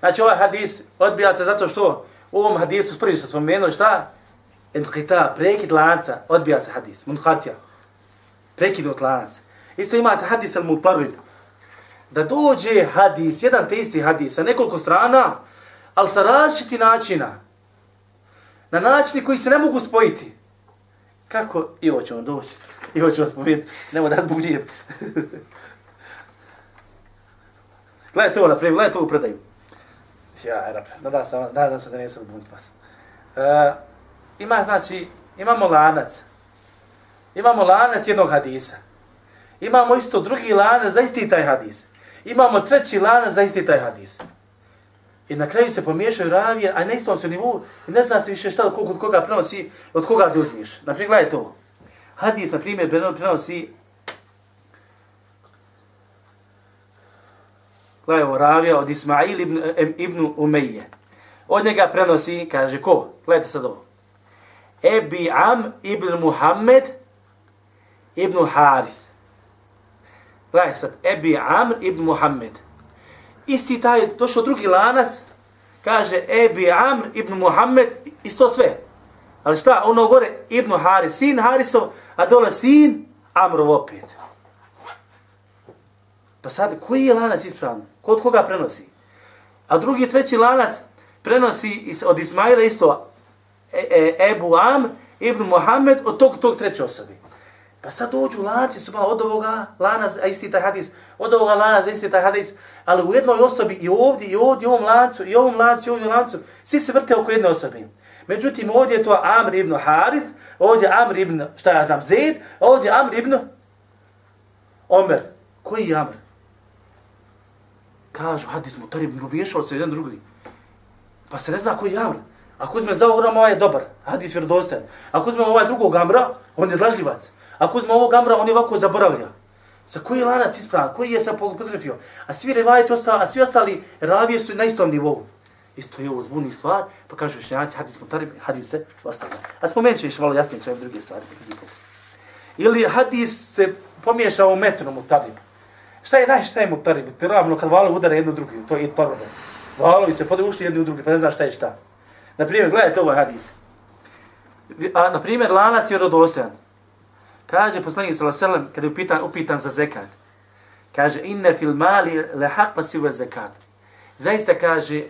Znači ovaj hadis odbija se zato što u ovom hadisu prvi što spomenuli šta? Inqita, prekid lanca, odbija se hadis. Munqatja, prekinut lanac. Isto imate hadis al-mutarrib. Da dođe hadis, jedan te isti hadis, sa nekoliko strana, ali sa različiti načina. Na načini koji se ne mogu spojiti. Kako? I ovo će doći. I ovo ću vas spomenuti. Nemo da zbuđijem. *laughs* gledajte ovo, naprijed, gledajte ovu predaju. Ja, rap, nadam se, nadam se da nisam zbuniti vas. Uh, ima, znači, imamo lanac. Imamo lanac jednog hadisa. Imamo isto drugi lanac za isti taj hadis. Imamo treći lanac za isti taj hadis. I na kraju se pomiješaju ravije, a na istom se nivou, i ne zna se više šta, koliko od koga prenosi, od koga da uzmiš. Naprimjer, gledajte ovo. Hadis, na primjer, prenosi Gledaj ovo, ravija od Ismail ibn, ibn Umeyje. Od njega prenosi, kaže, ko? Gledajte sad ovo. Ebi Am ibn Muhammed ibn Harith. Gledaj sad, Ebi Amr ibn Muhammed. Isti taj, došao drugi lanac, kaže Ebi Amr ibn Muhammed, isto sve. Ali šta, ono gore, ibn Haris, sin Harisov, a dole sin Amrov opet. Pa sad, koji je lanac ispravan? Kod koga prenosi? A drugi, treći lanac prenosi od Ismaila isto e, e, Ebu Am ibn Muhammed od tog, tog treće osobi. Pa sad dođu lanci su od ovoga lana, za isti taj hadis, od ovoga lana za isti taj hadis, ali u jednoj osobi i ovdje, i ovdje, i ovom lancu, i ovom lancu, i ovom lancu, svi se vrte oko jedne osobe. Međutim, ovdje je to Amr ibn Harith, ovdje Amr ibn, šta ja znam, Zaid, ovdje Amr ibn Omer. Koji je Amr? Kažu, hadis mu tarib, miješao se jedan drugi. Pa se ne zna koji je Amr. Ako uzme za ovog ovaj je dobar, hadis vjerodostajan. Ako uzme ovaj drugog Amra, on je dlažljivac. Ako uzme ovog Amra, on je ovako zaboravlja. Sa koji lanac ispravan, koji je se potrefio. A svi revajete ostali, a svi ostali ravije su na istom nivou. Isto je ovo zbunni stvar, pa kažu šnjaci, hadis mutarib, hadis se ostalo. A spomenut će malo jasnije će druge stvari. Ili hadis se pomiješao u metru mutarib. Šta je naj, šta je mutarib? Ravno kad valo udara jedno drugi, to je i. Valovi se podaju ušli jedni u drugi, pa ne znaš šta je šta. Na primjer, gledajte ovaj hadis. A, na primjer, lanac je rodostojan. Kaže poslanik sallallahu alejhi ve sellem kad je upitan upitan za zekat. Kaže inna fil mali la haqqa siwa zakat. Zaista kaže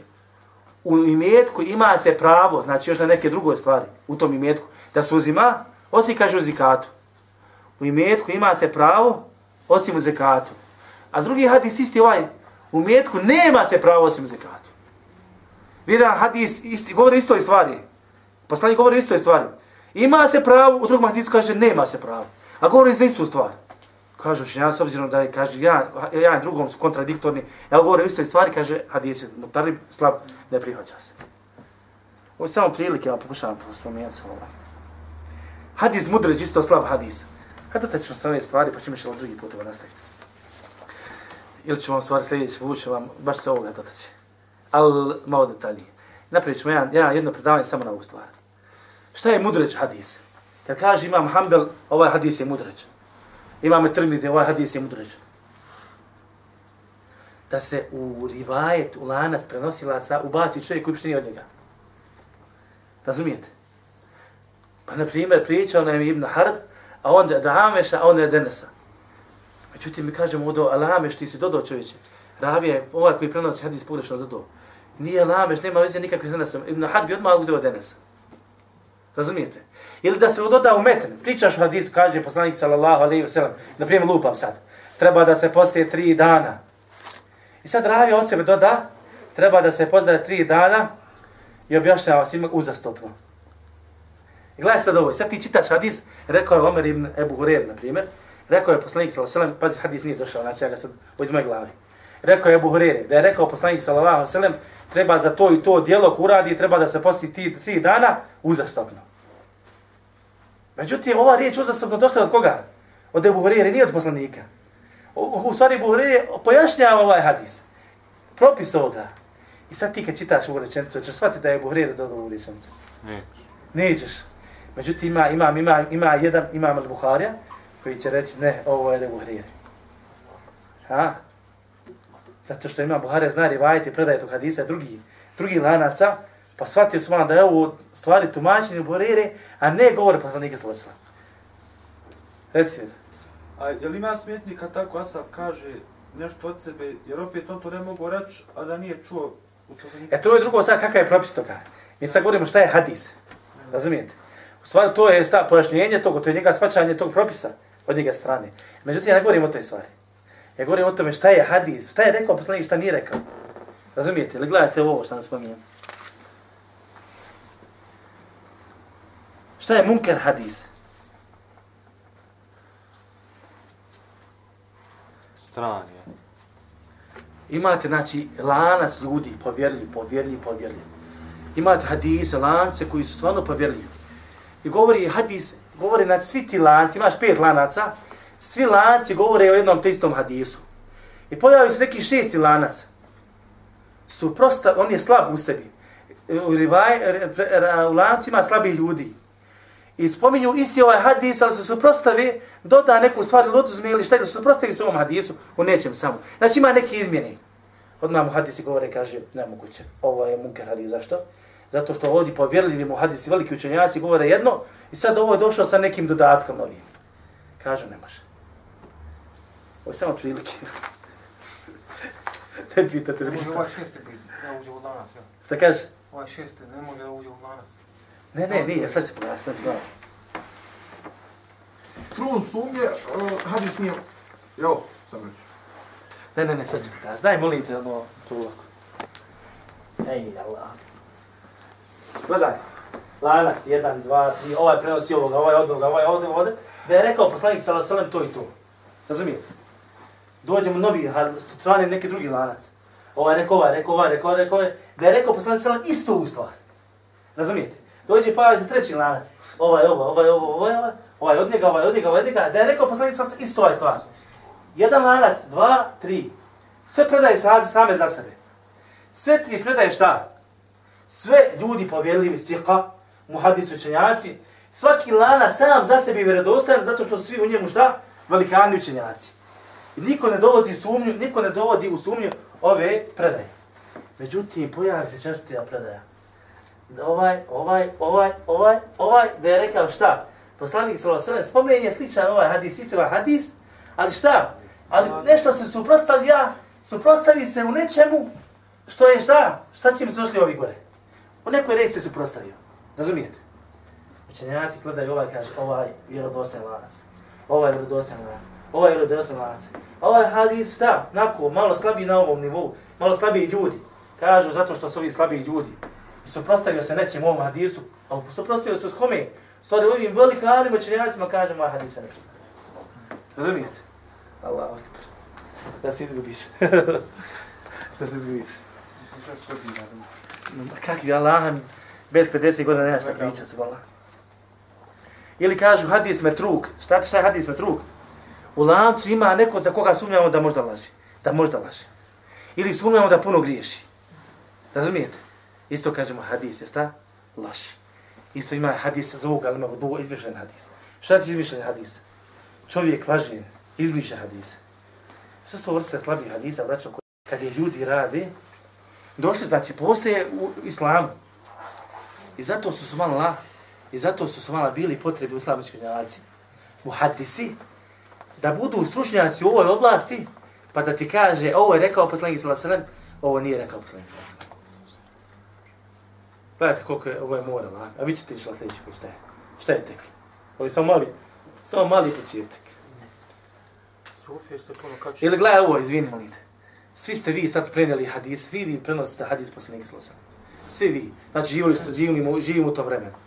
u imetku ima se pravo, znači još na neke druge stvari u tom imetku, da se uzima, osim kaže u zekatu. U imetku ima se pravo osim u zekatu. A drugi hadis isti ovaj, u imetku nema se pravo osim u zekatu. Vidan hadis isti, govori istoj stvari. Poslanik govori istoj stvari. Ima se pravo, u drugom hadisu kaže nema se pravo. A govori za istu stvar. Kažu ja s obzirom da je, kaže, ja, ja i drugom su kontradiktorni, ja govori o istoj stvari, kaže, hadis je mutarib, slab, ne prihvaća se. Ovo je samo prilike, ja pokušavam spomenuti se ovo. Hadis mudređ, isto slab hadis. Hajde dotačno sa ove stvari, pa ćemo još drugi put ovo nastaviti. Ili ću vam stvari sljedeći, povući vam, baš se ovoga dotaći. Ali malo detaljnije. Napravit ćemo jedan, jedan jedno predavanje samo na ovu stvar. Šta je mudređ hadis? Kad kaže imam Hanbel, ovaj hadis je mudređ. Imam Trmizi, ovaj hadis je mudređ. Da se u rivajet, u lanac prenosilaca ubaci čovjek koji uopšte nije od njega. Razumijete? Pa, na primjer, pričao nam Ibn Harb, a onda je Ameša, a onda je Denesa. Međutim, mi kažemo odo, Alameš, ti si dodao čovječe. Ravije, ovaj koji prenosi hadis pogrešno dodao. Nije lameš, nema veze nikakve s Enesom. Ibn Harb je odmah uzeo Denesa. Razumijete? Ili da se doda u meten. Pričaš u hadisu, kaže poslanik sallallahu alaihi wa sallam, na primjer lupam sad, treba da se postaje tri dana. I sad ravi o sebe doda, treba da se postaje tri dana i objašnjava svima uzastopno. I gledaj sad ovo, sad ti čitaš hadis, rekao je Omer ibn Ebu Hurer, na primjer, rekao je poslanik sallallahu alejhi ve sellem, pazi hadis nije došao, znači ja ga sad iz moje glave. Rekao je Ebu Hurere, da je rekao poslanik sallallahu alejhi ve sellem, treba za to i to djelo ko uradi, treba da se posti ti tri dana uzastopno. Međutim, ova riječ uzastopno došla od koga? Od Ebu Hurere, nije od poslanika. U, u stvari Ebu Hurere pojašnjava ovaj hadis. Propis ovoga. I sad ti kad čitaš ovu rečenicu, ćeš shvatiti da je Ebu Hurere dodao ovu rečenicu. Ne. Nećeš. Međutim, ima, ima, ima, ima jedan imam al-Buharija koji će reći, ne, ovo je Ebu Hurere. Ha? Zato što ima Buharija zna rivajiti predaje tog hadisa drugi, drugi lanaca, pa shvatio sam da je ovo stvari tumačenje Buharire, a ne govore poslanike Salosila. Reci mi. A je li ima smetni kad tako Asab kaže nešto od sebe, jer opet on to ne mogu reći, a da nije čuo u? E to je drugo sad kakav je propis toga. Mi sad govorimo šta je hadis. Razumijete? U stvari to je sta, pojašnjenje tog, to je njega svačanje tog propisa od njega strane. Međutim, ja ne govorim o toj stvari. Ja govorim o tome šta je hadis, šta je rekao poslanik, šta nije rekao. Razumijete? Ili gledajte ovo što nam spominjem. Šta je munker hadis? Stran je. Imate, znači, lanac ljudi, povjerljiv, povjerljiv, povjerljiv. Imate hadise, lance koji su stvarno povjerljivi. I govori hadis, govori, znači, svi ti lanci, imaš pet lanaca, svi lanci govore o jednom te istom hadisu. I pojavi se neki šesti lanac. Su prosta, on je slab u sebi. U, rivaj, u lanci ima slabih ljudi. I spominju isti ovaj hadis, ali se suprostave, doda neku stvar ili oduzme ili šta, ili suprostavi se ovom hadisu u nečem samo. Znači ima neke izmjene. Odmah mu hadisi govore, kaže, nemoguće, ovo je munker hadis, zašto? Zato što ovdje povjerljivi mu hadisi, veliki učenjaci govore jedno, i sad ovo je došao sa nekim dodatkom novim. Kažu, ne može. Ovo je samo prilike. *laughs* ne pitate Ne može ništa. ovaj šesti biti, da uđe u lanac, ja. Šta kaže? Ovaj šesti ne može da uđe u lanac. Ne, ne, nije, sad ću pogledati, sad ću gledati. Trun sumnje, uh, hadis nije... Jo, sam reći. Ne, ne, ne, sad ću pokazati. Daj, molim te, ono, tu lako. Ej, Allah. Gledaj. Lanac, jedan, dva, tri, ovaj prenosi ovoga, ovaj od ovoga, ovaj od ovoga, da je rekao poslanik sallallahu alejhi ve sellem to i to. Razumijete? Dođemo novi, strane neki drugi lanac. Ovaj rekao, ovaj rekao, ovaj rekao, ovaj rekao, ovaj, da je rekao poslanik sallam isto u stvar. Razumijete? Dođe pa se treći lanac. Ovaj, ovaj, ovaj, ovaj, ovaj, ovaj, ovaj od njega, ovaj od njega, ovaj od njega, da je rekao poslanik sallam isto ovaj stvar. Jedan lanac, dva, tri. Sve predaje sa, same za sebe. Sve tri predaje šta? Sve ljudi povjerljivi sika, muhadis učenjaci, svaki lanac sam za sebe je vjerodostojan zato što svi u njemu šta? Velikani učenjaci. Niko ne dovodi sumnju, niko ne dovodi u sumnju ove predaje. Međutim, pojavi se četvrtija predaja. Ovaj, ovaj, ovaj, ovaj, ovaj, da je rekao šta? Poslanik sallallahu alejhi ve sellem spomenje sličan ovaj hadis, isti ovaj hadis, ali šta? Ali nešto se suprostavlja, suprostavi se u nečemu što je šta? Šta će mi se došli ovi gore? U nekoj reći se suprostavio. Razumijete? Učenjaci gledaju ovaj, kaže, ovaj vjerodostojan lanac. Ovaj vjerodostojan lanac. Ovaj vjerodostojan lanac. Ovaj hadis, šta? Nako, malo slabiji na ovom nivou. Malo slabiji ljudi. Kažu zato što su ovi slabiji ljudi. I suprostavio se nečem ovom hadisu. A suprostavio se s kome? Stvari ovim velikanim učenjacima kažemo, ovaj hadis se ne. Razumijete? Allah akbar. Da se izgubiš. *laughs* da se izgubiš. Kakvi Allah, bez 50 godina nema šta priča se vala. Ili kažu hadis metruk. Šta šta je hadis metruk? U lancu ima neko za koga sumnjamo da možda laži. Da možda laži. Ili sumnjamo da puno griješi. Razumijete? Isto kažemo hadis, je šta? Laž. Isto ima hadis za ovoga, ali ima drugo izmišljen hadis. Šta ti izmišljen hadis? Čovjek laže, izmišlja hadis. Sve su vrste slabih hadisa, braćo, koji kad je ljudi radi, došli, znači, postoje u islamu. I zato su su malo i zato su su malo bili potrebi u islamičkoj generaciji. Muhaddisi, da budu stručnjaci u ovoj oblasti, pa da ti kaže, ovo je rekao poslanik sallallahu alejhi ve sellem, ovo nije rekao poslanik sallallahu alejhi ve sellem. Gledajte koliko je, ovo je mora, la. a vi ćete išla sljedeći put šta je. Šta je tek? Ovo je samo mali, samo mali početak. Ili gledaj ovo, izvini, molim te. Svi ste vi sad prenijeli hadis, svi vi prenosite hadis poslanika sallallahu alejhi ve sellem. Svi vi. Znači živjeli ste, živimo, živimo u to vremenu.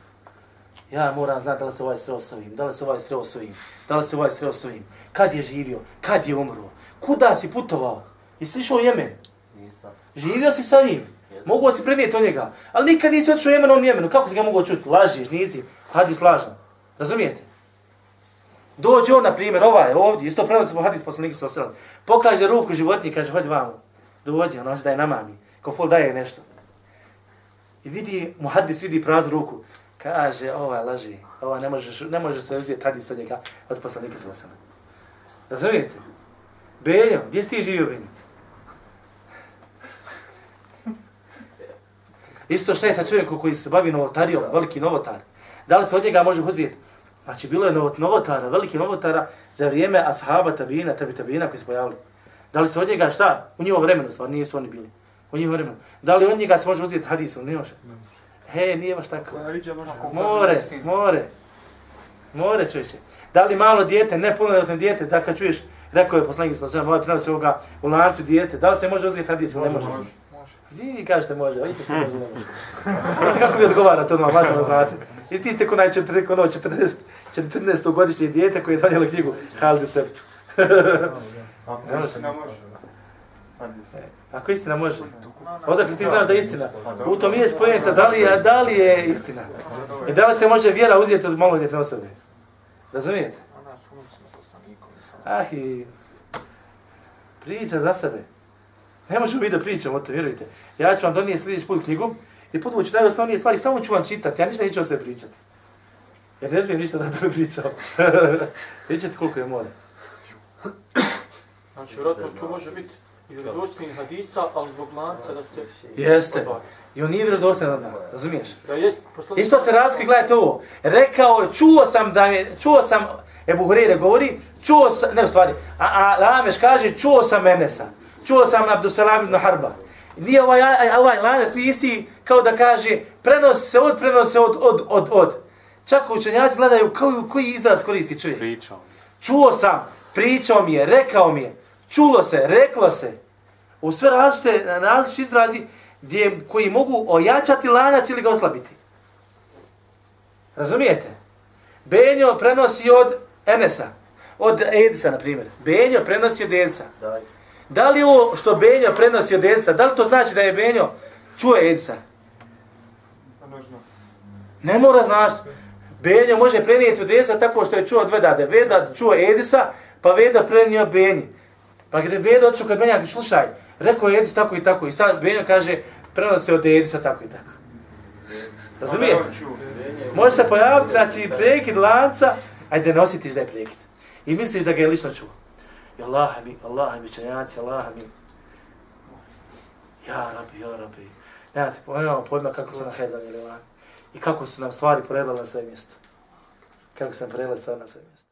Ja moram znati da li se ovaj sreo s ovim, da li se ovaj sreo s ovim, da li se ovaj sreo s ovim. Kad je živio, kad je umro, kuda si putovao? Jesi išao u Jemen? Nisam. Živio si sa njim. Mogu si prenijeti od njega. Ali nikad nisi otišao u Jemen, on Jemenu. Kako si ga mogu čuti? Lažiš, nisi. Hadis lažan. Razumijete? Dođe on, na primjer, ovaj, ovdje, isto prenosi po hadis poslanika sa selam. Pokaže ruku životinji, kaže, hodi vamo. Dođe, on hoće da je na mami. Ko fol daje nešto. I vidi, mu hadis vidi praznu ruku. Kaže, ova laži, ova ne može, ne može se uzeti hadis od njega, od poslanika sa selam. Razumijete? Beljo, gdje si ti živio, Benjo? Isto što je sa čovjekom koji se bavi novotarijom, veliki novotar. Da li se od njega može uzeti? Znači, bilo je novot, novotara, veliki novotara za vrijeme ashaba tabina, tabi tabina koji se pojavili. Da li se od njega šta? U njihovo vremenu, stvar, nisu oni bili. U njihovo vremenu. Da li od njega se može uzeti hadis, ili ne može? He, nije baš tako. Može... More, more. More, čovječe. Da li malo dijete, ne punoljetno dijete, da kad čuješ, rekao je poslanik sa sve, ovaj prenosi ovoga u lancu dijete, da li se može uzeti hadis ili ne može? može. Vi kažete može, vidite se može, ne može. Kako vi odgovarate odmah, baš da znate. I ti tek onaj 4, ono 14, 14 godišnje dijete koji je donijelo knjigu Halde Septu. Ako Ne može. istina može. Ako istina može. Odakle ti znaš da je istina? U tom je spojenta, da li je, da li je istina? I da li se može vjera uzeti od maloljetne osobe? Razumijete? Ona sam- Ah, i priča za sebe. Ne možemo mi da pričamo o to, vjerujte. Ja ću vam donijeti sljedeći put knjigu i podvuću najosnovnije stvari, samo ću vam čitati, ja ništa neću o sebi pričati. Jer ne smijem ništa da to pričam. *laughs* Vidjet koliko je more. Znači, vjerojatno to može biti vjerodostojnih hadisa, ali zbog lanca da se Jeste. odbaci. I on nije vjerodostojan odmah, razumiješ? Da jest, poslanik... Isto se razlikuje, gledajte ovo. Rekao, je, čuo sam da je, čuo sam, Ebu Hureyre govori, čuo sam, ne u stvari, a, a Lameš kaže, čuo sam Enesa, čuo sam Abdusalam ibn Harba. Nije ovaj, a- ovaj lanac mi isti kao da kaže, prenosi se od, prenosi se od, od, od, od. Čak učenjaci gledaju kao, koji izraz koristi čovjek. Pričao. Čuo sam, pričao mi je, rekao mi je, čulo se, reklo se. U sve različite, različite izrazi gdje, koji mogu ojačati lanac ili ga oslabiti. Razumijete? Benjo prenosi od Enesa, od Edisa, na primjer. Benjo prenosi od Edisa. Da li ovo što Benjo prenosi od Edisa, da li to znači da je Benjo čuo Edisa? Pa. Ne mora znaš. Benjo može prenijeti od Edisa tako što je čuo od Vedade. Vedad čuo Edisa, pa Veda prenio Benji. Pa gre Veda otišao kod Benja, kaže, slušaj, rekao je Edis tako i tako. I sad Benjo kaže, prenosi od Edisa tako i tako. Razumijete? Može se pojaviti, znači, prekid lanca, ajde ne osjetiš da je prekid. I misliš da ga je lično čuo. I Allah mi, Allah mi, čenjaci, Allah mi. Ja rabi, ja rabi. Nemate nemamo pojma kako su na Hedlan ili van. I kako su nam stvari poredale na sve mjesto. Kako sam poredale stvari na sve mjesto.